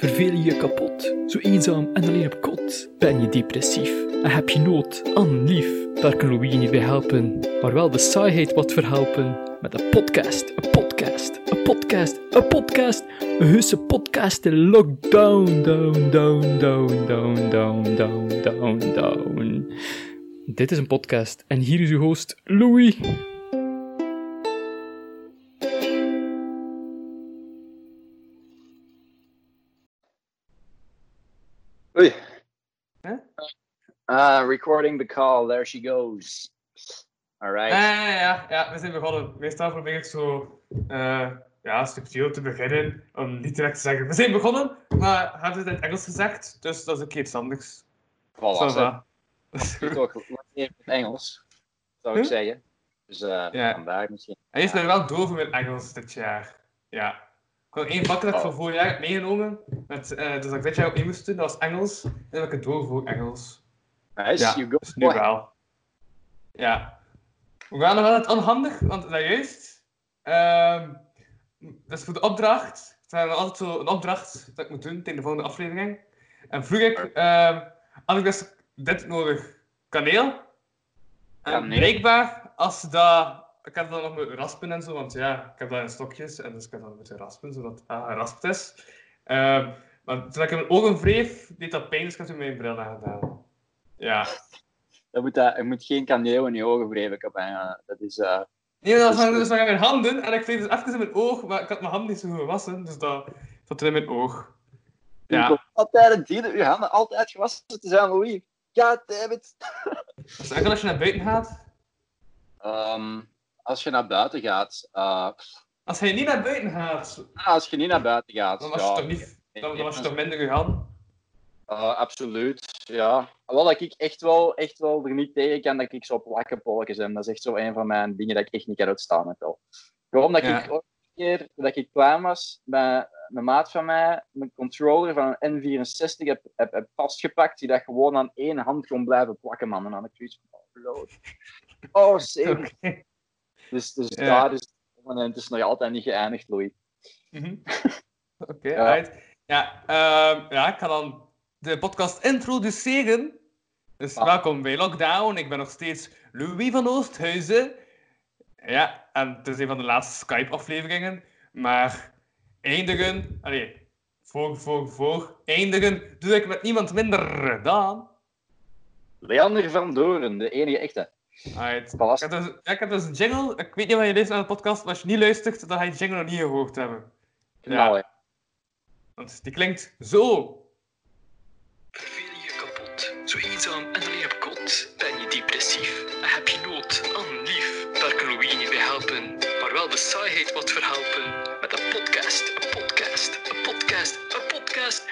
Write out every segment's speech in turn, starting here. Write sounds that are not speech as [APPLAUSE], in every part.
Verveel je je kapot? Zo eenzaam en alleen op kot? Ben je depressief en heb je nood aan lief? Daar kan Louis niet bij helpen, maar wel de saaiheid wat verhelpen. Met een podcast, een podcast, een podcast, een podcast. Een heuse podcast in lockdown, down, down, down, down, down, down, down, down. Dit is een podcast en hier is uw host Louis. Ah, recording the call. There she goes. All right. Ja, ja, ja, ja, we zijn begonnen. Meestal probeer ik zo uh, ja, subtiel te beginnen, om niet direct te zeggen, we zijn begonnen, maar hebben het in het Engels gezegd, dus dat is een keer iets anders. Voilà, ook wat meer in het Engels, zou ik Huh? zeggen. Dus eh Ja. vandaar misschien. Hij is Ja. wel doof met Engels dit jaar. Ja. Ik had één vak dat ik Oh. van vorig jaar heb meegenomen, met, eh, dus dat ik dit jaar opnieuw moest doen, dat was Engels, en dan heb ik het door voor Engels. Nice, Ja, you go. dus nu wel. Ja. We gaan nog wel het onhandig, want daarjuist. ehm dus voor de opdracht. Het is altijd zo een opdracht dat ik moet doen tegen de volgende aflevering. En vroeg ik, ehm had ik dus dit nodig? Kaneel. En blijkbaar, als dat... Ik heb dat nog moeten raspen en zo, want ja, ik heb dat in stokjes. En dus ik heb dat moeten raspen, zodat het ah, geraspt is. Ehm maar toen ik mijn ogen wreef, deed dat pijn, dus ik heb toen mijn bril aangedaan. Ja. Je moet, dat, je moet geen kaneel in je ogen wrijven, kapitein. Dat is... eh Nee, dat was dus mijn handen en ik kreeg dus even in mijn oog, maar ik had mijn handen niet zo goed gewassen, dus dat zat in mijn oog. Je Ja, altijd het dienen, je handen altijd gewassen te zijn, Louis. God damn it. dat is enkel als je naar buiten gaat. Ehm, als je naar buiten gaat... eh, Als je niet naar buiten gaat, als je niet naar buiten gaat... dan was ja, je toch, niet, dan, dan was je toch minder gegaan. Eh, absoluut, ja. Wel dat ik echt wel, echt wel er niet tegen kan dat ik zo plakkenpolletjes heb. Dat is echt zo een van mijn dingen dat ik echt niet kan uitstaan. Met wel. Gewoon dat Ja. ik ooit een keer, dat ik klein was, bij een maat van mij, mijn controller van een N64 heb, heb, heb vastgepakt, die dat gewoon aan één hand kon blijven plakken, man. En dan had ik zoiets van, oh, lord. Oh, zeker. [LAUGHS] Dus, dus Ja. daar is en het is nog altijd niet geëindigd, Louis. Mhm. [LAUGHS] Oké, Ja. ehm, ja, ik ga dan de podcast introduceren. Dus Ah. welkom bij Lockdown. Ik ben nog steeds Louis van Oosthuizen. Ja, en het is een van de laatste Skype-afleveringen. Maar eindigen, allee, voor, voor, voor, eindigen doe ik met niemand minder dan... Leander van Doren, de enige echte. Alright. Ik heb, dus, ja, ik heb dus een jingle. Ik weet niet of je luistert naar de podcast, maar als je niet luistert, dan ga je de jingle nog niet gehoord hebben. Knallen. Want die klinkt zo. Verveel je kapot? Zo eenzaam en alleen op kot? Ben je depressief en heb je nood aan lief? Daar kan Louis niet bij helpen, maar wel de saaiheid wat verhelpen. Met een podcast, een podcast, een podcast, een podcast.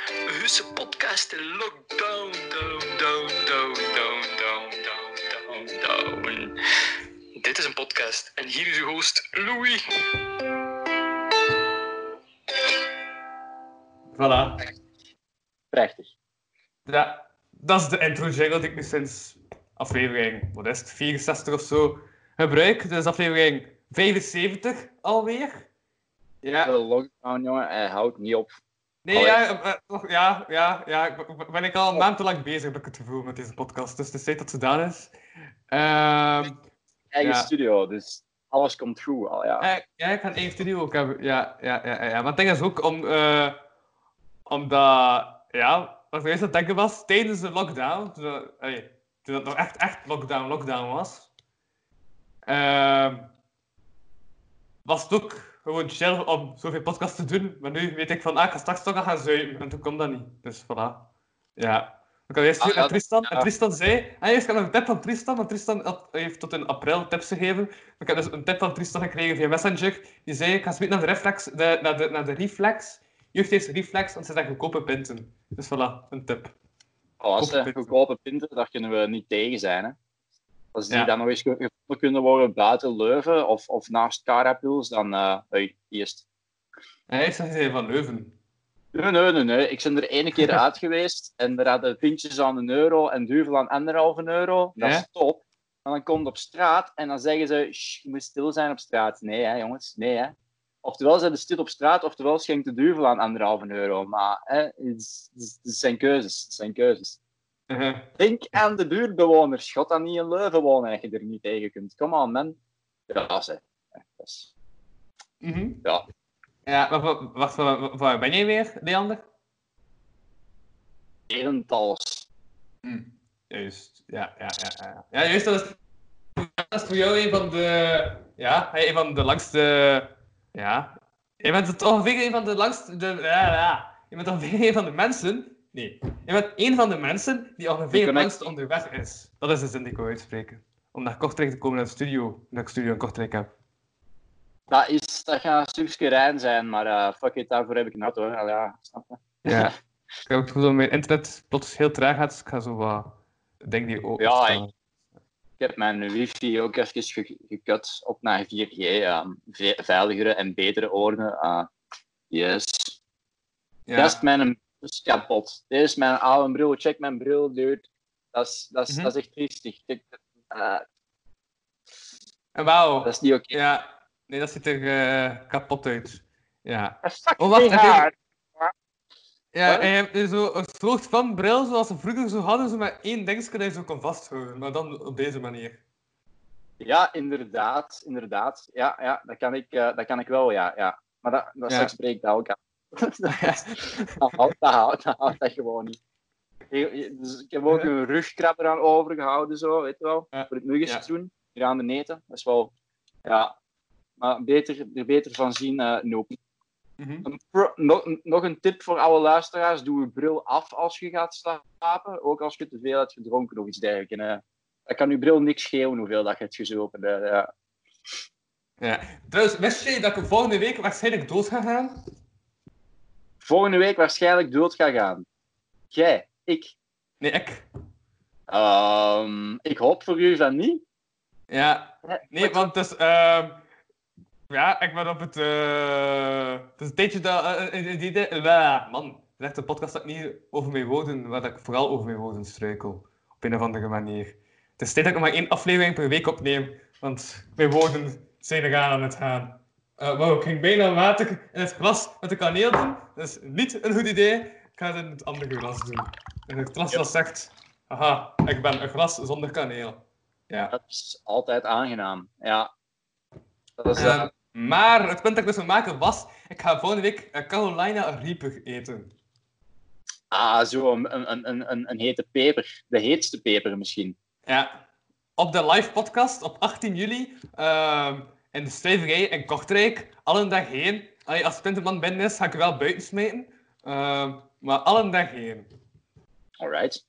Een podcast in lockdown, down, down, down, down, down, down, down, down. Dit is een podcast en hier is uw host Louis. Voilà. Prachtig. Ja, dat is de intro jingle die ik nu sinds aflevering, wat is het, 64 of zo gebruik. Dus aflevering 75 alweer. De Ja, lockdown, jongen, hij houdt niet op. nee, ja, eh, eh, ja, ja, ja, ben- ik al een maand te lang bezig, heb ik het gevoel, met deze podcast. Dus is tijd dat het gedaan is. Ehm Eigen Ja. studio, dus alles komt goed al, ja. Ja, ja, ik ga een eigen studio ook hebben. Ja, ja, ja, ja. Maar het ding is ook om, eh, omdat, ja, wat ik eerst aan het denken was, tijdens de lockdown, toen dat, allee, toen dat nog echt, echt lockdown, lockdown was, ehm, was het ook gewoon chill om zoveel podcasts te doen. Maar nu weet ik van, ah, ik ga straks toch nog gaan zuipen. En toen kwam dat niet. Dus voilà. Ja. Ik had eerst Ah, ja, Tristan. En. Tristan zei... Ah, eerst had ik een tip van Tristan. Want Tristan had, heeft tot in april tips gegeven. Ik heb dus een tip van Tristan gekregen via Messenger. Die zei, ik ga eens naar de reflex... De, naar, de, naar de reflex. Jeugd heeft reflex, want ze zijn goedkope pinten. Dus voilà, een tip. Als Goedkope ze goedkope pinten, daar kunnen we niet tegen zijn, hè. Als die Ja. dan nog eens ge- gevonden kunnen worden buiten Leuven of, of naast Carapils, dan, eh hey, eerst. Hij zei van Leuven. Nee, nee, nee, nee. Ik ben er ene keer [LAUGHS] uit geweest en er hadden pintjes aan een euro en duvel aan anderhalve euro. Dat is top. En dan komt op straat en dan zeggen ze, "Shh, je moet stil zijn op straat. Nee, hè, jongens, nee, hè. Oftewel zijn de stil op straat, oftewel schenkt de duivel aan anderhalve euro. Maar hè, het, zijn keuzes. Het zijn keuzes. Uh-huh. Denk aan de buurtbewoners. God dan niet in Leuven wonen en je er niet tegen kunt. Come on, man. Ja, zeg. Ja, dat Mhm. ja. Ja, maar wa- wacht, wa- wa- waar ben jij weer, Leander? Herentals. Hm, Juist, ja, ja, ja, ja. Ja, juist, dat is, dat is voor jou een van de, ja, een van de langste, ja, je bent ongeveer een van de langste, de, ja, ja, je bent ongeveer een van de mensen, nee, je bent een van de mensen die ongeveer het langst onderweg is. Dat is de zin die ik wil uitspreken. Om naar Kortrijk te komen naar de studio, dat ik studio in Kortrijk heb. Dat, is, dat gaat een stukje Rijn zijn, maar eh, fuck it, daarvoor heb ik een auto. Al ja, snap je? Ja. [LAUGHS] ik heb ook het gevoel dat mijn internet plots heel traag gaat, dus ik ga zo wat dingen die open Ja. Ik heb mijn wifi ook even ge- gekut op naar 4G. ehm, ve- veiligere en betere oorden. eh, yes. Ja. Dat is mijn is kapot. Dit is mijn oude bril. Check mijn bril, dude. Dat is, dat is, Mhm. dat is echt triestig. Eh, En wauw. dat is niet oké. Ja, nee, dat ziet er eh, kapot uit. Ja. Dat is fucking Oh, wacht, heb je- hard. Ja, en je hebt zo een soort van bril zoals ze vroeger zo hadden, zo met één dingetje dat je zo kon vasthouden, maar dan op deze manier. Ja, inderdaad. inderdaad. Ja, ja dat, kan ik, eh, dat kan ik wel, ja. ja. Maar dat, dat Ja. breekt dat ook aan. [LAUGHS] dat, houdt, dat, houdt, dat houdt dat gewoon niet. Je- Dus ik heb ook een rugkrabber aan overgehouden, zo, weet je wel. Ja. Voor het doen. Hier aan de neten. Dat is wel... Ja. Maar beter, er beter van zien, eh nope. Mhm. Nog, nog een tip voor alle luisteraars. Doe je bril af als je gaat slapen. Ook als je te veel hebt gedronken of iets dergelijks. En, eh, dan kan je bril niks schelen hoeveel dat je hebt gezopen. eh, ja. Ja. Trouwens, wist jij dat ik volgende week waarschijnlijk dood ga gaan? Volgende week waarschijnlijk dood ga gaan. Jij, ik. Nee, ik. Ehm, ik hoop voor u van niet. Ja. Nee, want het is... ehm, ja, ik ben op het... eh, het is een tijdje dat... eh, die, die, eh, man, echt een podcast dat ik niet over mijn woorden... Waar dat ik vooral over mijn woorden struikel. Op een of andere manier. Het is tijd dat ik maar één aflevering per week opneem. Want mijn woorden zijn er aan het gaan. Eh wow, ik ging bijna water in het glas met de kaneel doen. Dat is niet een goed idee. Ik ga het in het andere glas doen. En het glas dat zegt... Haha, ik ben een glas zonder kaneel. Ja. Dat is altijd aangenaam. Ja. Dat is, eh, maar het punt dat ik dus wil maken was, ik ga volgende week eh, Carolina Reaper eten. ah, zo een, een, een, een, een hete peper. De heetste peper misschien. Ja. Op de live podcast op 18 juli ehm, in de stuiverij in Kortrijk. Alle dag heen. Allee, als Splinterman binnen is, ga ik wel buiten smijten. Ehm, maar alle dag heen. Alright.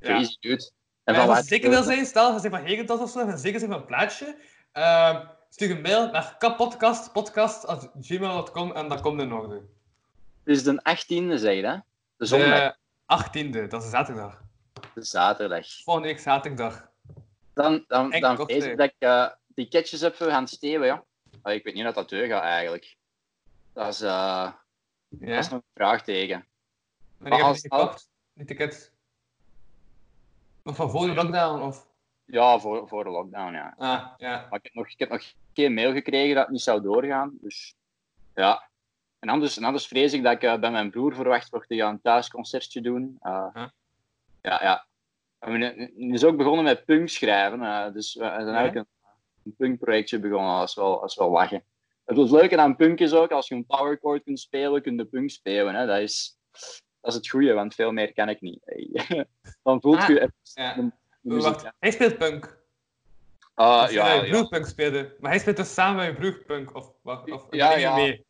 Ja. Crazy dude. En van als je zeker wil zijn, stel, je zegt van Hegentas of zo, en zeker zijn van een plaatsje, ehm, stuur een mail naar kappodcast.podcast.gmail.com en dat komt in orde. Het is de 18e, zeg je, hè? De zondag. De 18e, dat is zaterdag. De zaterdag. Volgende week zaterdag. Dan, dan, dan ik dat ik eh, die ketjes heb gaan steven, ja. Ah, ik weet niet of dat deur gaat, eigenlijk. Dat is, dat Ja? is nog een vraagteken. En ik heb als- die gekocht, die ticket. Of van voor de lockdown, of... Ja, voor, voor de lockdown, ja. Ah, ja. Maar ik heb, nog, ik heb nog geen mail gekregen dat het niet zou doorgaan. Dus ja. En anders, en anders vrees ik dat ik eh, bij mijn broer verwacht word te gaan een thuisconcertje doen. Huh? Ja, ja. Nu is ook begonnen met punk schrijven. eh, dus we zijn eigenlijk een, een punkprojectje begonnen. Dat is, wel, dat is wel lachen. Het het leuke aan punk is ook, als je een powerchord kunt spelen, kun je punk spelen. Hè. Dat, is, dat is het goede, want veel meer kan ik niet. [LAUGHS] Dan voelt Ah, je ja. de, de. Wacht, hij speelt punk. Ah, ja, ja. broer punk speelde. Maar hij speelt dus samen met broer punk, of wat? Of, Ja, ja. mee?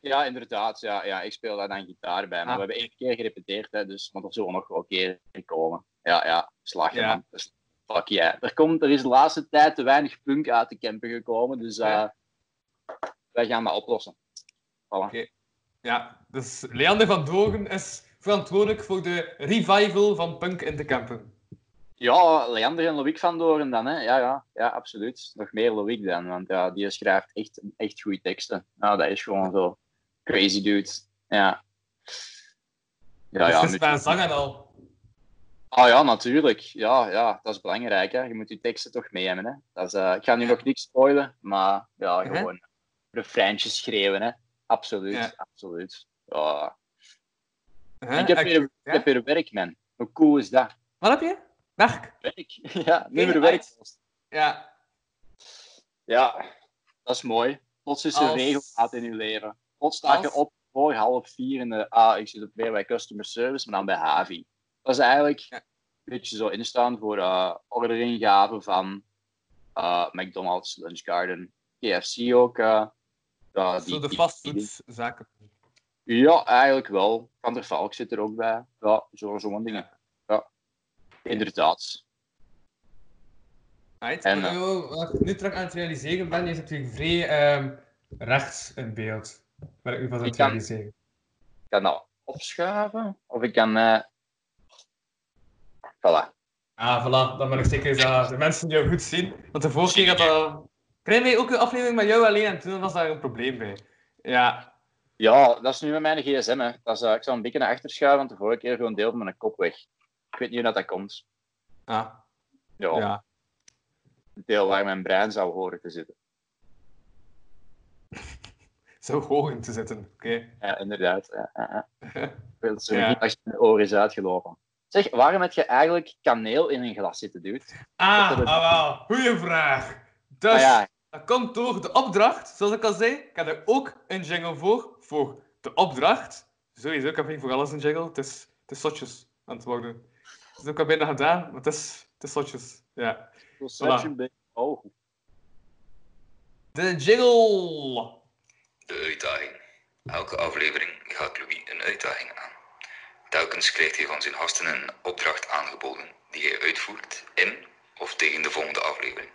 Ja, inderdaad. Ja, ja, ik speel daar dan gitaar bij. Maar Ah. we hebben één keer gerepeteerd, hè, dus, maar er zullen nog wel keren komen. Ja, ja, slag je Ja. man. Dus, fuck yeah. Er, komt, er is de laatste tijd te weinig punk uit de camper gekomen, dus eh, Ja. wij gaan dat oplossen. Voilà. Oké. Ja, dus Leander van Dogen is verantwoordelijk voor de revival van punk in de campen. Ja, Leander en Loïc van Doren dan, hè. Ja, ja, ja, absoluut. Nog meer Loïc dan, want ja, die schrijft echt, echt goede teksten. Nou, dat is gewoon zo crazy dude. Ja. Ja, dus ja. het is moet- bij een zang en al. Ah ja, natuurlijk. Ja, ja, dat is belangrijk. Hè. Je moet je teksten toch mee hebben. Hè. Dat is, eh, ik ga nu nog niks spoilen, maar ja, gewoon. refreintje schreeuwen, hè. Absoluut, Ja. absoluut. Ja. Ik heb weer, ik ja? heb weer werk, man. Hoe cool is dat? Wat heb je? Werk. [LAUGHS] Werk. Ja, Geen werk. Ja. Ja, dat is mooi. Plots is er Als- regelmaat in je leven. Plots sta je op voor half vier en de, ah, ik zit op weer bij customer service, maar dan bij Havi. Dat is eigenlijk Ja. een beetje zo instaan voor uh, orderingaven van eh, McDonald's, Lunch Garden, KFC ook. eh, ja, Zo die- de die- fastfoodzaken. Ja, eigenlijk wel. Van der Valk zit er ook bij. Ja, zo- zo'n dingen. Inderdaad. Right. En, eh, wat ik nu terug aan het realiseren ben, is natuurlijk vrij ehm, rechts in beeld. Waar ik nu van aan het realiseren. Ik kan dat opschuiven, of ik kan... eh Voilà. Ah, voilà. Dan ben ik zeker dat de mensen jou goed zien. Want de vorige keer had dat... Krijgen wij ook een aflevering met jou alleen en toen was daar een probleem bij. Ja. Ja, dat is nu met mijn gsm. Hè. Dat is, eh, ik zal een beetje naar achter schuiven, want de vorige keer gewoon deel van mijn kop weg. Ik weet niet hoe dat, dat komt. Ah, Ja, ja. het deel waar mijn brein zou horen te zitten. Zo hoog in te zitten. Oké. Ja, inderdaad. Ja, ja, ja. [LAUGHS] Ze Ja. niet achter mijn oren is uitgelopen. Zeg, waarom heb je eigenlijk kaneel in een glas zitten, dude? Ah, ah wel. Goeie vraag. Dus, Ah ja, dat komt door de opdracht. Zoals ik al zei, ik heb er ook een jingle voor. Voor de opdracht. Sowieso, ik heb niet voor alles een jingle. Het is, het is zotjes aan het worden. Is ook al bijna gedaan, maar het is, het is zotjes. Ja. Perception Bay. Oh, De jingle. De uitdaging. Elke aflevering gaat Louis een uitdaging aan. Telkens krijgt hij van zijn gasten een opdracht aangeboden die hij uitvoert in of tegen de volgende aflevering.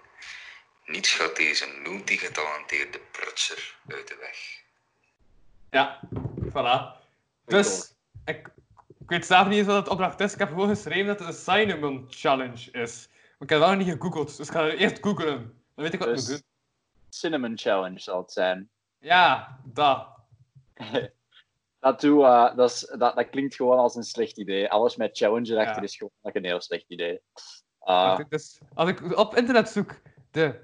Niets gaat deze multigetalenteerde prutser uit de weg. Ja, voilà. Dus, ik, ik weet zelf niet eens wat het opdracht is. Ik heb gewoon geschreven dat het een Cinnamon Challenge is. Maar ik heb het wel nog niet gegoogeld, dus ik ga het eerst googlen. Dan weet ik wat ik Dus- moet doen. Cinnamon Challenge zal het zijn. Ja, dat. [LAUGHS] Dat, doe, eh, dat, is, dat, dat klinkt gewoon als een slecht idee. Alles met challenge erachter Ja. is gewoon een heel slecht idee. Ah, Dus, als ik op internet zoek de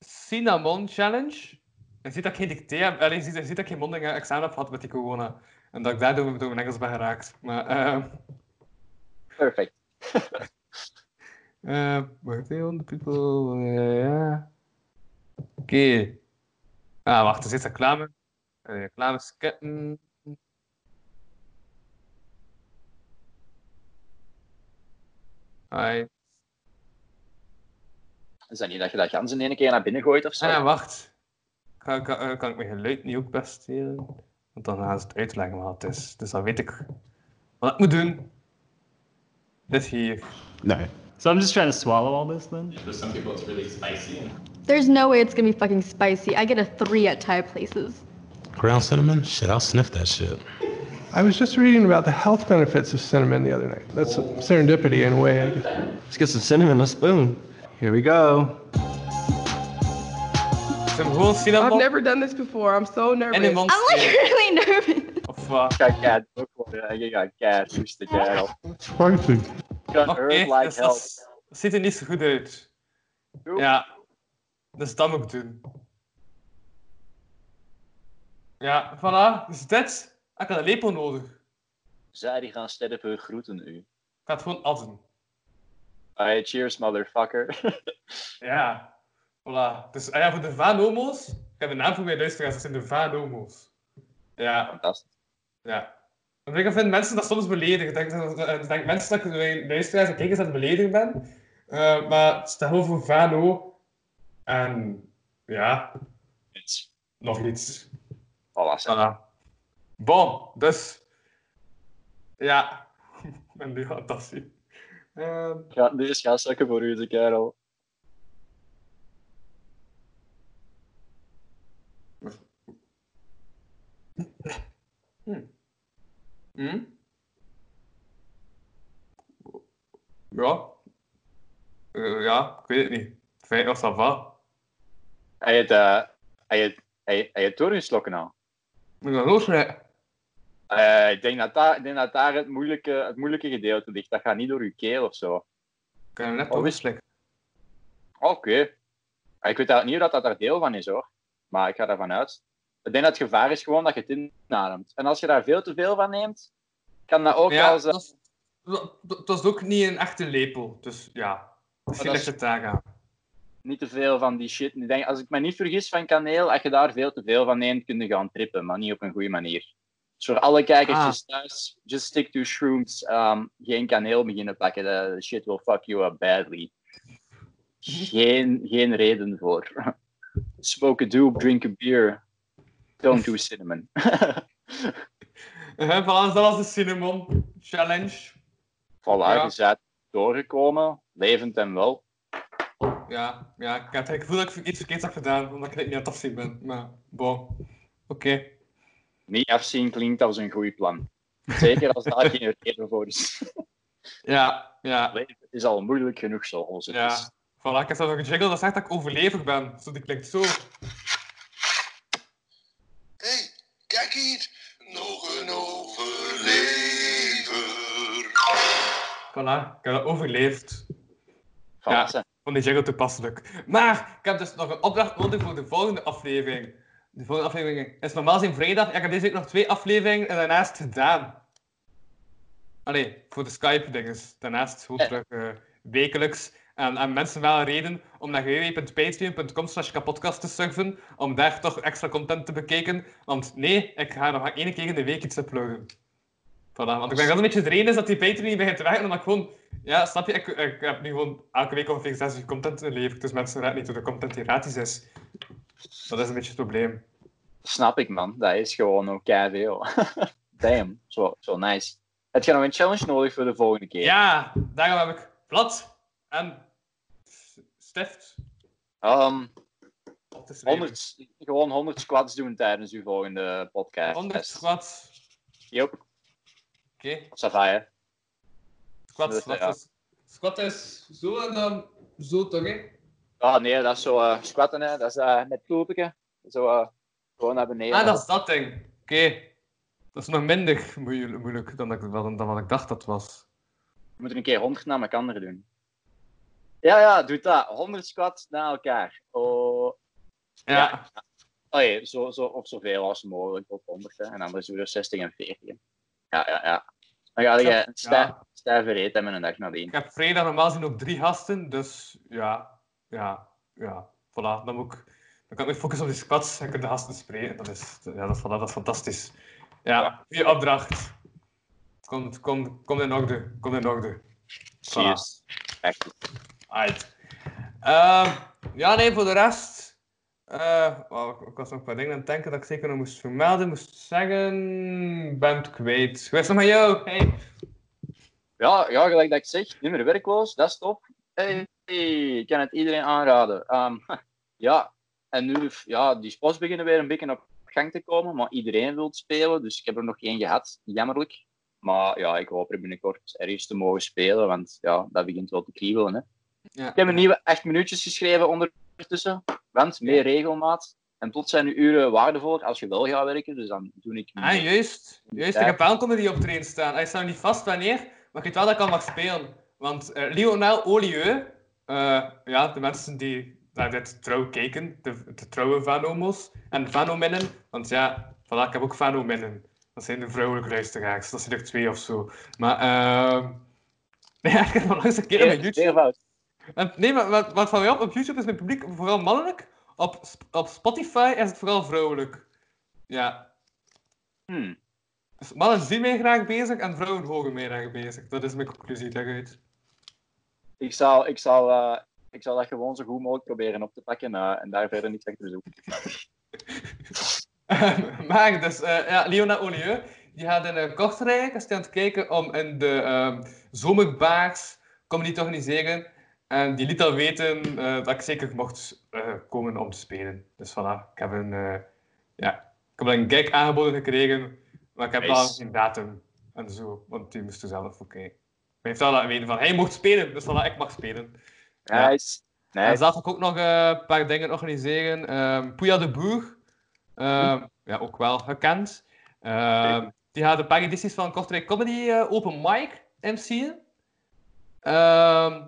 Cinnamon Challenge, dan ziet dat ik geen dicté heb. Allee, je ziet, dat ik geen mondeling examen heb gehad met die corona. En dat ik daardoor door mijn Engels ben geraakt. Maar, ehm perfect. Uh, [LAUGHS] wacht even, people. eh. Oké. Ah, wacht, er zit reclame. Uh, reclame skippen. Hi. Is dat niet dat je dat gans in één keer naar binnen gooit of zo? Ah, ja, wacht. Kan, kan, kan ik mijn geluid niet ook best stelen? Want dan gaan ze het uitleggen wat het is. Dus dan weet ik wat ik moet doen. Dit hier. No. So I'm just trying to swallow all this then? For some people, it's really spicy. There's no way it's gonna be fucking spicy. I get a three at Thai places. Ground cinnamon? Shit, I'll sniff that shit. I was just reading about the health benefits of cinnamon the other night. That's a serendipity in a way. I guess. Let's get some cinnamon in a spoon. Here we go. Is hem gewoon cinnamon I've never done this before. I'm so nervous. en een mond I'm like really nervous. Of wat? Ik ga keihard ook worden. gaat keihard hoesten, kerel. Spicy. Can Oké, like dus dat, dat ziet er niet zo goed uit. Doe. Ja, dus dat moet ik doen. Ja, voilà, dus dit. Ik had een lepel nodig. Ik Zij die gaan sterven groeten u. ga het gewoon afdoen. Alright, cheers, motherfucker. [LAUGHS] Ja, voilà. Dus ah ja, voor de Vanomo's. Ik heb een naam voor mijn luisteraars, dat zijn de Vanomo's. Ja, Fantastisch. ja. Want ik vind mensen dat soms beledigen. Ik denk, ik denk mensen dat ik mijn luisteraars en kijkers aan het beledigen ben. Eh, maar gewoon voor Vano. En ja, Iets. nog iets. Voilà. Voilà. Bon, dus. Ja. [LAUGHS] en nu gaat dat zien. Ehm, Ga, deze gaat zakken voor u, de kerel. Hm? Ja. Eh, ja, ik weet het niet. Fijn of ça va. Hij het, eh, hij het, hij, hij het doorgeslokken al. Moet nog losrijden? Eh, ik, denk dat daar, ik denk dat daar het moeilijke, het moeilijke gedeelte ligt. Dat gaat niet door uw keel of zo. Ik heb hem net doorgeslikt. Oké. Maar Ik weet niet of dat, dat daar deel van is hoor. Maar ik ga daarvan uit. Ik denk dat het gevaar is gewoon dat je het inademt. En als je daar veel te veel van neemt, kan dat ook Ja, als... dat was ook niet een echte lepel. Dus ja, misschien ligt is- het daar aan. niet te veel van die shit. Ik denk, als ik me niet vergis van kaneel, als je daar veel te veel van neemt, kun je gaan trippen, maar niet op een goede manier. Dus voor alle kijkertjes thuis, just stick to shrooms. Um, geen kaneel beginnen pakken, the shit will fuck you up badly. Geen, geen reden voor. [LAUGHS] Smoke a doop, drink a beer. Don't do cinnamon. [LAUGHS] Voilà, dat was de Cinnamon Challenge. voilà, Ja. je bent doorgekomen, levend en wel. Ja, ja, ik heb het gevoel dat ik iets verkeerds heb gedaan, omdat ik niet aan het afzien ben. Maar, bon. Oké. Niet afzien klinkt als een goed plan. Zeker als daar geen [LAUGHS] reden voor is. Ja, ja, Het is al moeilijk genoeg zoals het is. ja. Voilà, ik heb zelfs nog een jingle dat zegt dat ik overlever ben. Zo, die klinkt zo. Voilà, ik heb dat overleefd. Ja. Ja, van die jingle toepasselijk. Maar ik heb dus nog een opdracht nodig voor de volgende aflevering. De volgende aflevering is normaal zijn vrijdag. Ja, ik heb deze week nog twee afleveringen en daarnaast gedaan. Allee, voor de Skype-dinges. Daarnaast gewoon Ja. terug eh, wekelijks. En, en mensen wel een reden om naar www.patreon.com slash kapodcast te surfen, om daar toch extra content te bekijken. Want nee, ik ga nog maar één keer in de week iets uploaden. Voilà, want ik ben wel een beetje de reden is dat die Patreon niet begint te werken, omdat ik gewoon... Ja, snap je? Ik, ik heb nu gewoon elke week ongeveer zes uur content geleverd, dus mensen raden niet door de content die gratis is. Dat is een beetje het probleem. Snap ik, man. Dat is gewoon ook veel. [LAUGHS] Damn, zo, zo nice. Heb je nog een challenge nodig voor de volgende keer? Ja, daarom heb ik blad en stift Ehm, te schrijven. 100, gewoon 100 squats doen tijdens uw volgende podcast. 100 squats. Yep, Oké, ça va, hè. ja. is... Squat is zo en dan zo toch, hè? Ah, nee, dat is zo eh, squatten, hè. Dat is eh, met poepetje. Zo eh, gewoon naar beneden. Ah, dat is dat ding. Oké. Dat is nog minder moeilijk, dan, ik, dan, dan wat ik dacht dat was. We moeten een keer 100 naar elkaar doen. Ja, ja, doe dat. 100 squats na elkaar. Oh, Ja. oh ja, zo, zo, of zoveel als mogelijk tot 100. Hè. En anders doen we er 60 en 40. hè. Ja, ja, ja. Dan ga je stijf, stijve reet hebben een dag nadien. Ik heb vrijdag normaal gezien ook drie gasten, dus ja, ja, ja. Voilà, dan, moet ik, dan kan ik me focussen op die squats en kan de gasten spreken. Dat is, ja, dat is, voilà, dat is fantastisch. Ja, goede opdracht. Komt kom, kom in orde, kom in orde. Cheers. Echt. Uit. Ehm, ja, nee, voor de rest. Wauw, ik, was nog een paar dingen aan het denken dat ik zeker nog moest vermelden, moest zeggen. Ben het kwijt. Hoe is het met jou? Hey. Ja, ja, gelijk dat ik zeg, nummer werkloos, dat is top. Hey, hey, ik kan het iedereen aanraden. Ehm, [LAUGHS] ja, en nu, ja, die spots beginnen weer een beetje op gang te komen, maar iedereen wil spelen, dus ik heb er nog één gehad, jammerlijk. Maar ja, ik hoop er binnenkort ergens te mogen spelen, want ja, dat begint wel te kriebelen. Hè. Ja. Ik heb een nieuwe acht minuutjes geschreven ondertussen, want meer regelmaat. En plots zijn uw uren waardevoller als je wel gaat werken, dus dan doe ik... Ah, juist. Juist, ik heb wel een comedy op train staan. Hij staat niet vast wanneer, maar ik weet wel dat ik al mag spelen. Want eh, Lionel Olieu, eh, ja, de mensen die naar dit trouw kijken, de, de trouwe Vanomo's en Vanominnen, want ja, voilà, ik heb ook Vanominnen. Dat zijn de vrouwelijke luisteraars, dat zijn er twee of zo. Maar, ehm [LAUGHS] nee, ik heb nog eens een keer op YouTube... En, nee, maar wat, wat van mij op, op YouTube is mijn publiek vooral mannelijk. Op, op Spotify is het vooral vrouwelijk. Ja. Hmm. Dus mannen zien mij graag bezig en vrouwen horen mij graag bezig. Dat is mijn conclusie daaruit. Ik zal, ik, zal, eh, ik zal dat gewoon zo goed mogelijk proberen op te pakken eh, en daar verder niet echt te zoeken. [LAUGHS] maar dus, ja, Leona Olieu, die gaat in Kortrijk, is aan het kijken om in de ehm zomerbaars comedy te organiseren. En die liet al weten eh, dat ik zeker mocht eh, komen om te spelen. Dus voilà, ik heb een, eh, ja, ik heb een gig aangeboden gekregen, maar ik heb Nice. wel geen datum en zo, want die moest er zelf oké. Maar hij heeft al laten weten van, hij mocht spelen, dus voilà, ik mag spelen. Ja. Nice. En nice. zelf ga ik ook nog een paar dingen organiseren. Ehm Puya de Boer, ehm, ja, ook wel gekend. Ehm, die gaat een paar edities van Kortrijk Comedy eh, Open Mic MC'en. Ehm,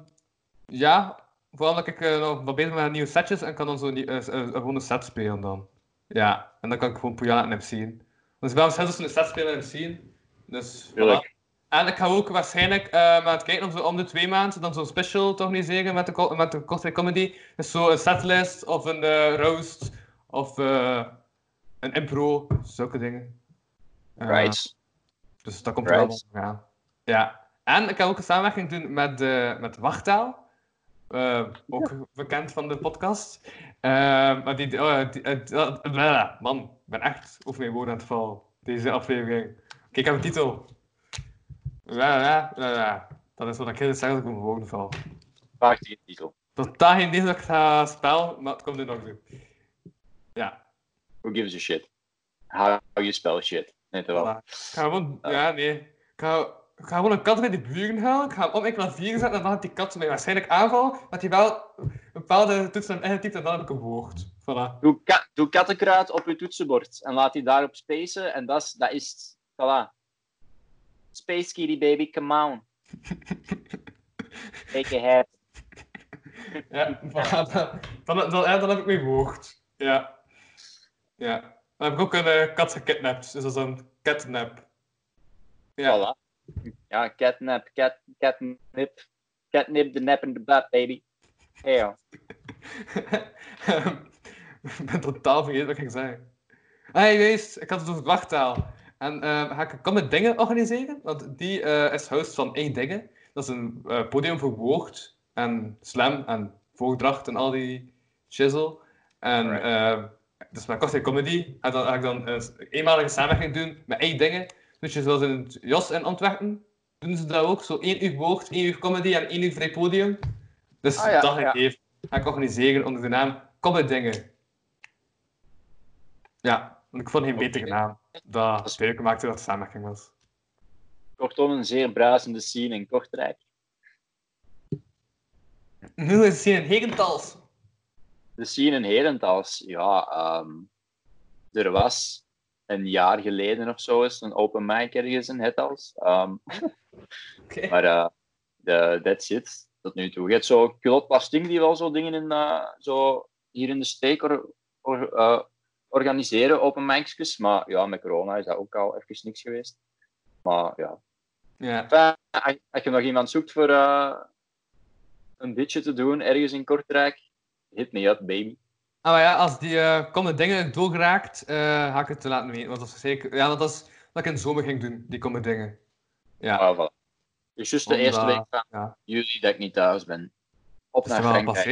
ja, vooral dat ik eh, nog wat bezig ben met nieuwe setjes en kan dan zo eh, eh, een gewone set spelen dan. Ja, en dan kan ik gewoon Puyana en zien. Dus ik ben zelfs een setspeler in MC. Dus, Tuurlijk. voilà. En ik ga ook waarschijnlijk maar aan het kijken om zo om de twee maanden dan zo'n special te organiseren met de, met de Kortrijk Comedy. Dus zo een setlist of een eh, roast of een impro, zulke dingen. Right. Dus dat komt er wel Right. op gaan. Ja. En ik ga ook een samenwerking doen met, met Wachttaal. Eh, ook bekend van de podcast. Eh, maar die, oh, die, eh, dat- blah, man, ik ben echt over mijn woorden aan het vallen. Deze aflevering. Oké, ik heb een titel. Ja, ja, ja, ja. Dat is wat ik heel zeg als ik op mijn woorden val. Prachtige titel. Totaal geen idee dat ik ga spel, maar het komt er nog doen. Ja, Who gives a shit? How you spell shit. Net wel. voilà. Ik ga gewoon, ja, nee. Ik ga, ik ga gewoon een kat bij de buren halen. Ik ga hem op mijn klavier zetten en dan gaat die kat mij waarschijnlijk aanvallen. Dat hij wel een bepaalde toets aan ingetypt en dan heb ik een woord. Voilà. Doe, ka doe kattenkruid op je toetsenbord en laat die daarop spacen en dat is, dat is. Voilà. Space Kitty baby, come on. [LAUGHS] Take a head. Ja, voilà. Dan, dan, dan, ja, dan heb ik mijn woord. Ja. Ja. Dan heb ik ook een eh, kat gekidnapt. Dus dat is een catnap. Ja. Voilà. Ja, catnap, cat, catnip. Catnip the nap in the butt, baby. Hey, [LAUGHS] ik ben totaal vergeten wat ik ging zeggen. Hey, wees, ik had het over het wachttaal. En eh, ga ik met Dingen organiseren? Want die eh, is host van één Dingen. Dat is een eh, podium voor woord en slam en voordracht en al die shizzle. En eh, dus met Kortrijk Comedy ga, dan, ga ik dan een eenmalige samenwerking doen met één Dingen. Dus je zoals in het Jos in Antwerpen doen ze dat ook. Zo één uur woord, één uur comedy en één uur vrij podium. Dus Ah, ja, dat ga ik ja. even ga ik organiseren onder de naam Dingen. Ja, want ik vond geen betere naam. Dat duidelijk maakte dat het samenwerking was. Kortom, een zeer bruisende scene in Kortrijk. Nu is het een Hegentals. De scene in Herentals, ja, ehm, er was een jaar geleden of zo eens een open mic ergens in Hetals. Ehm, [LAUGHS] Maar eh, de, that's it, tot nu toe. Je hebt zo Culot Pasting die wel zo dingen in, eh, zo hier in de steek or, or- eh, organiseren, open mics, maar ja, met corona is dat ook al even niks geweest. Maar ja. Ja. Enfin, als- als je nog iemand zoekt voor een beetje te doen ergens in Kortrijk, hit me up, baby. Ah, maar ja, als die eh Kom met Dingen doorgeraakt, eh ga ik het te laten weten. Want dat is zeker... Ja, dat is wat ik in de zomer ging doen, die Kom met Dingen. Ja. Ah, voilà. Dus juist de Omdat- eerste week van ja. juli dat ik niet thuis ben. Op Is naar Frankrijk.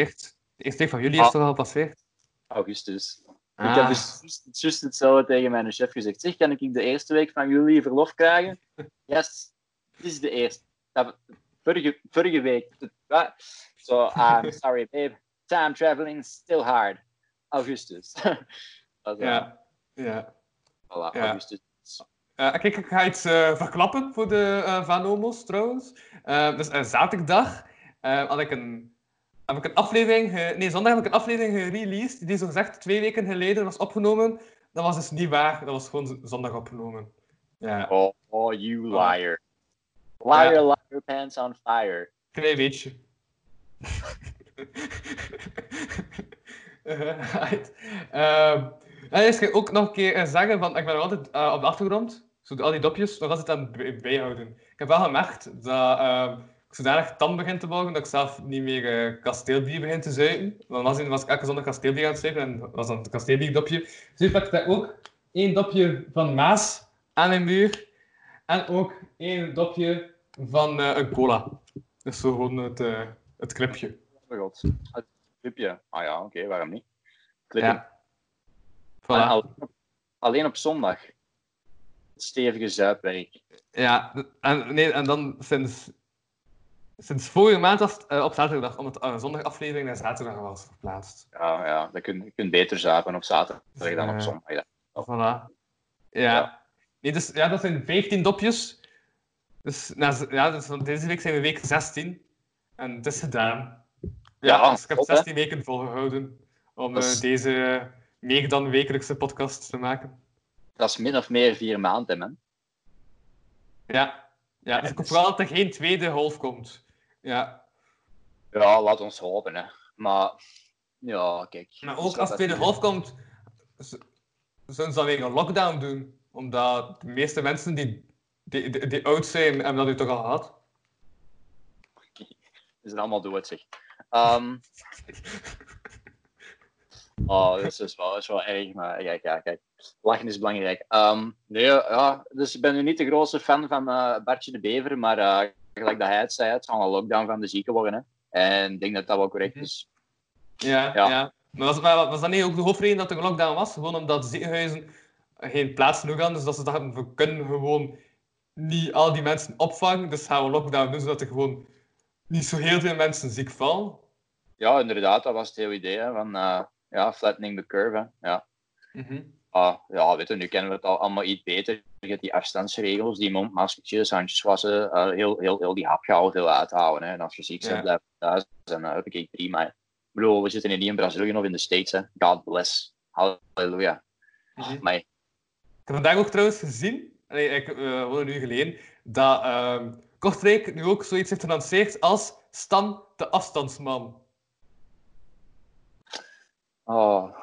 De eerste week van juli Ah. is toch al gepasseerd? Augustus. Ik Ah. heb dus juist- juist hetzelfde tegen mijn chef gezegd. Zeg, kan ik de eerste week van juli verlof krijgen? [LAUGHS] Yes, dit is de eerste. Dat- Vorige, vorige week. So, I'm sorry, babe. Time traveling still hard. Augustus. [LAUGHS] Ja. Ja. Voilà, Ja. augustus. Eh, kijk, ik ga iets eh, verklappen voor de eh Vanomos trouwens. Dus zaterdag had ik een, heb ik een aflevering, ge- nee, zondag heb ik een aflevering gereleased die zo gezegd twee weken geleden was opgenomen. Dat was dus niet waar, dat was gewoon zondag opgenomen. Ja, Oh, oh, you liar. Liar, liar, pants on fire. klein beetje. [LAUGHS] [LAUGHS] Right. Ehm, en ga ook nog een keer eh, zeggen, van, ik ben altijd eh, op de achtergrond, zo al die dopjes, nog altijd aan het bij- bijhouden. Ik heb wel gemerkt dat ehm, ik zodanig tam begin te worden dat ik zelf niet meer eh, kasteelbier begin te zuipen. Dan was, ik elke zondag kasteelbier aan het zuipen en was dan het kasteelbierdopje. Dus ik daar ook één dopje van Maas aan mijn muur en ook één dopje van een cola. Dus zo gewoon het, het clipje. Oh god. Clipje. Ah ja, oké, waarom niet? Ja. Voilà. Alleen op zondag. Stevige zuipwerk. Ja, en, nee, en dan sinds, sinds vorige maand was het eh, op zaterdag, omdat uh, zondag aflevering naar zaterdag was verplaatst. Ja, ja, dat kun, je kunt beter zuipen op zaterdag dan op Ja. zondag. Ja. Voilà. Ja. Nee, dus, ja, dat zijn 15 dopjes. Dus, na, ja, dus van deze week zijn we week 16. En het is gedaan. Ja, Ja, dus ik heb top, hè? 16 weken volgehouden om eh, is- deze eh, meer dan wekelijkse podcast te maken. Dat is min of meer vier maanden, man. Ja, ja dus ik hoop vooral dat er geen tweede half komt. Ja. Ja, laat ons hopen, hè. Maar, ja, kijk. Maar ook als het tweede half komt, z- zouden ze dan weer een lockdown doen. Omdat de meeste mensen die, die, die, die oud zijn, hebben dat nu toch al gehad. [LAUGHS] Ze zijn allemaal dood, zeg. Ehm oh, dat is, dus wel, dat is wel erg, maar kijk, ja, kijk. Lachen is belangrijk. Ehm, nee, ja, dus ik ben nu niet de grootste fan van eh Bartje de Bever, maar eh, gelijk dat hij het zei, het zal een lockdown van de zieken worden. Hè. En ik denk dat dat wel correct is. Ja, Ja. ja. Maar was, maar was dat niet ook de hoofdreden dat er een lockdown was? Gewoon omdat ziekenhuizen geen plaats genoeg hadden. Dus dat ze dachten, we kunnen gewoon niet al die mensen opvangen. Dus gaan we lockdown doen, zodat er gewoon niet zo heel veel mensen ziek vallen. Ja, inderdaad, dat was het hele idee hè, van eh, ja, flattening the curve. Hè. Ja. Ah, ja, weet je, nu kennen we het al allemaal iets beter. Je hebt die afstandsregels, die mondmaskertjes, handjes wassen, eh, heel, heel, heel die hapgehouden heel uithouden. Hè. En als je ziek bent, Ja. blijf thuis. En uh, heb ik prima. Ik bedoel, we zitten hier niet in Brazilië of in de States. Hè. God bless. Halleluja. Mhm. Maar Ik heb vandaag ook trouwens gezien, nee, ik eh hoorde nu geleden, dat ehm Kortrijk nu ook zoiets heeft gelanceerd als Stan de afstandsman. Oh,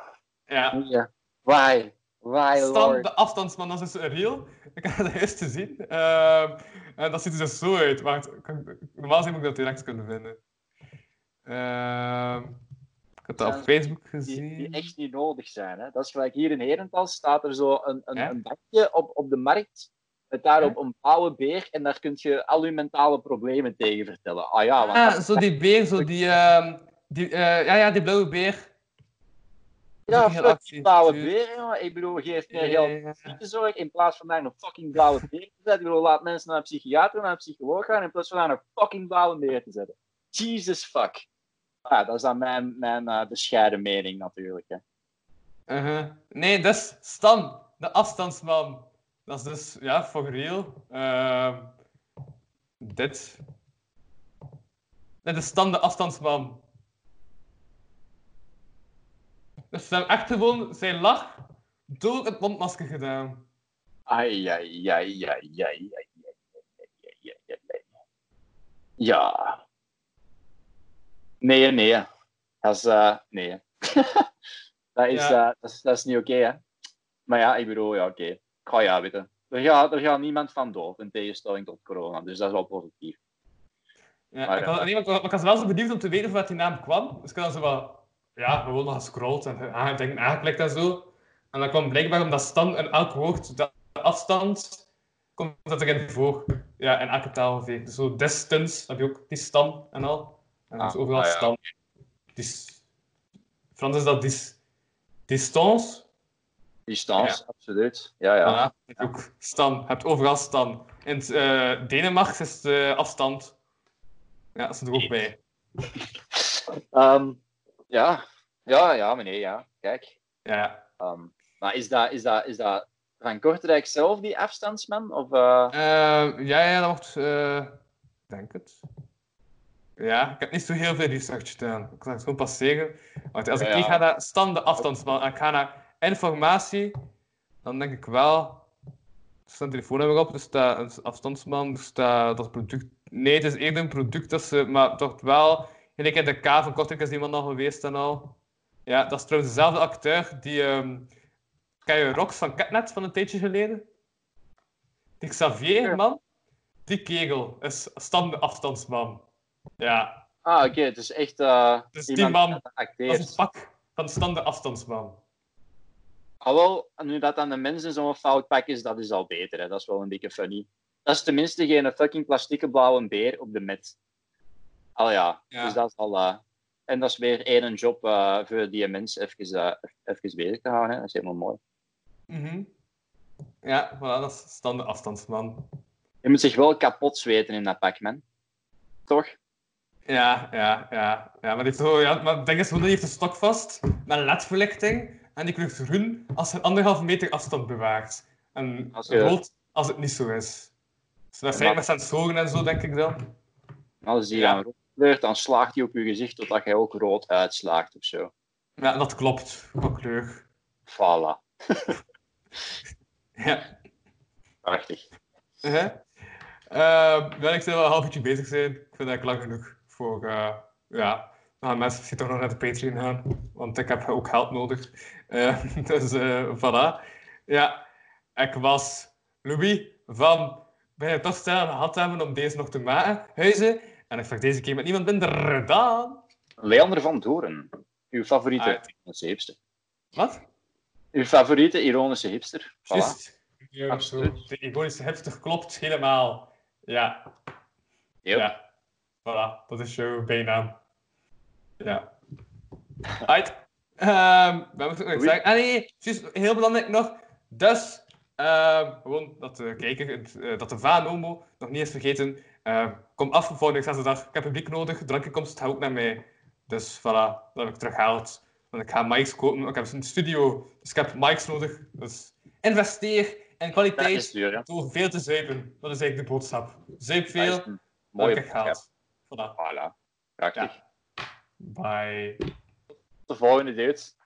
Ja. ja. Why? Why, Stan Lord? de afstandsman, dat is dus een reel. Ik heb dat eerst gezien. Ehm, en dat ziet er dus zo uit. Kan- normaal gezien moet ik dat direct kunnen vinden. Ehm, ik heb dat op Facebook die, gezien. die echt niet nodig zijn. Hè. Dat is gelijk hier in Herentals staat er zo een, een, Ja. een bakje op, op de markt met daarop een blauwe beer en daar kun je al je mentale problemen tegen vertellen. Ah ja, want Ah, dat- zo die beer, zo die, ehm, die eh, ja, ja, die blauwe beer. Ja, heel fuck actie, die blauwe beer, jongen. Ik bedoel, geef meer geld aan ziekenzorg in plaats van daar een fucking blauwe [LAUGHS] beer te zetten. Ik bedoel, laat mensen naar een psychiater, naar een psycholoog gaan in plaats van daar een fucking blauwe beer te zetten. Jesus fuck. Ah, dat is dan mijn, mijn eh, bescheiden mening natuurlijk. Hè. Uh-huh. Nee, dat is Stan, de afstandsman. Dat is dus, ja, voor real. Ehm, dit. Dit is Stan, de afstandsman. Ze hebben echt gewoon zijn lach door het mondmasker gedaan. Ai, ai, ai, ai, ai, Ja. Nee, nee. Dat is, eh, nee. [LAUGHS] dat, is, eh, dat, is, dat is niet oké, hè. Maar ja, ik bedoel, ja, oké. Okay. Ik ga ja weten. Er gaat, er gaat niemand van dood, in tegenstelling tot corona. Dus dat is wel positief. Ja, maar, ik, was, eh, nee, maar wel zo benieuwd om te weten van waar die naam kwam. Dus ik had zo wat ja, gewoon nog gescrolld en aangeklikt aangeklikt en zo. En dan kwam blijkbaar omdat Stan in elk woord, de afstand, komt dat erin voor. Ja, in elke taal ongeveer. Dus zo distance, heb je ook die stan en al. En dus Ah, overal ah, ja. stan. Dis, Frans is dat dis, distance. Distance, absoluut. Ja, ja. Ja. heb je ook stan. Je hebt overal stan. In het, eh, Denemarken is de afstand. Ja, dat is er ook bij. Ehm, ja. Ja, ja, meneer, ja. Kijk. Ja. Ehm, maar is dat, is, dat, is dat van Kortrijk zelf, die afstandsman? Of, Eh, ja, ja, dat wordt. Ik denk het. Ja, ik heb niet zo heel veel research gedaan. Ik zal het gewoon passeren. Want als ik Ja, ga naar standen afstandsman en ik ga naar informatie, dan denk ik wel. Er staat een telefoonnummer op, er staat een afstandsman, er staat dat product. Nee, het is eerder een product dat ze, maar toch wel. Gelijk in de K van Kortrijk is iemand al geweest en al. Ja, dat is trouwens dezelfde acteur die. ehm ken je Rox van Catnet van een tijdje geleden? Die Xavier, man. Die kegel is stand afstandsman. Ja, Ah, oké, het is echt Dus die iemand man, dat is een pak van stande afstandsman. Ah, wel, nu dat aan de mensen zo'n fout pak is, dat is al beter. Hè. Dat is wel een dikke funny. Dat is tenminste geen fucking plastieke blauwe beer op de met. Al ja, Ja. dus dat is al... eh, en dat is weer één job eh, voor die mensen even, eh, even bezig te houden. Hè. Dat is helemaal mooi. Mhm. Ja, voilà, dat is stande afstandsman. Je moet zich wel kapot zweten in dat pak, man. Toch? Ja, ja, ja. ja maar, zo, ja, maar het ding is die heeft een stok vast met ledverlichting en die kleurt groen als je een anderhalve meter afstand bewaart. En Als je- rood als het niet zo is. Dus dat zijn met sensoren en zo, denk ik dan. Als die Ja. rood kleurt, dan slaagt hij op je gezicht totdat jij ook rood uitslaagt of zo. Ja, dat klopt. Qua kleur. Voilà. Ja. Prachtig. Uh ja, ik zou wel een half uurtje bezig zijn. Ik vind dat ik lang genoeg voor... eh, ja, gaan mensen misschien toch nog naar de Patreon gaan. Want ik heb ook geld nodig. Eh, [LAUGHS] dus eh voilà. Ja, ik was Louis van ben je toch snel aan de hand hebben om deze nog te maken, huizen. En ik vraag deze keer met niemand minder dan... Leander van Doren. Uw favoriete Ah, ironische hipster. Wat? Uw favoriete ironische hipster. Voilà. Juist. Ja, Absoluut. De ironische hipster klopt helemaal. Ja. Yep. Ja. Voilà, dat is jouw bijnaam. Ja. Right. Ehm we moeten ook nog Oei. zeggen. Ah nee, juist, heel belangrijk nog. Dus, ehm, gewoon dat de kijker, eh, dat de Vanomo nog niet is vergeten. Ehm, kom af volgende zaterdag. Ik heb publiek nodig. Drankenkomst gaat ook naar mij. Dus voilà, dat heb ik teruggehaald. Want ik ga mics kopen. Ik heb een studio, dus ik heb mics nodig. Dus investeer in kwaliteit duur, door veel te zuipen. Dat is eigenlijk de boodschap. Zuip veel, boodschap. geld. Voilà. Voilà. Prachtig. Bye. Tot de volgende, dudes.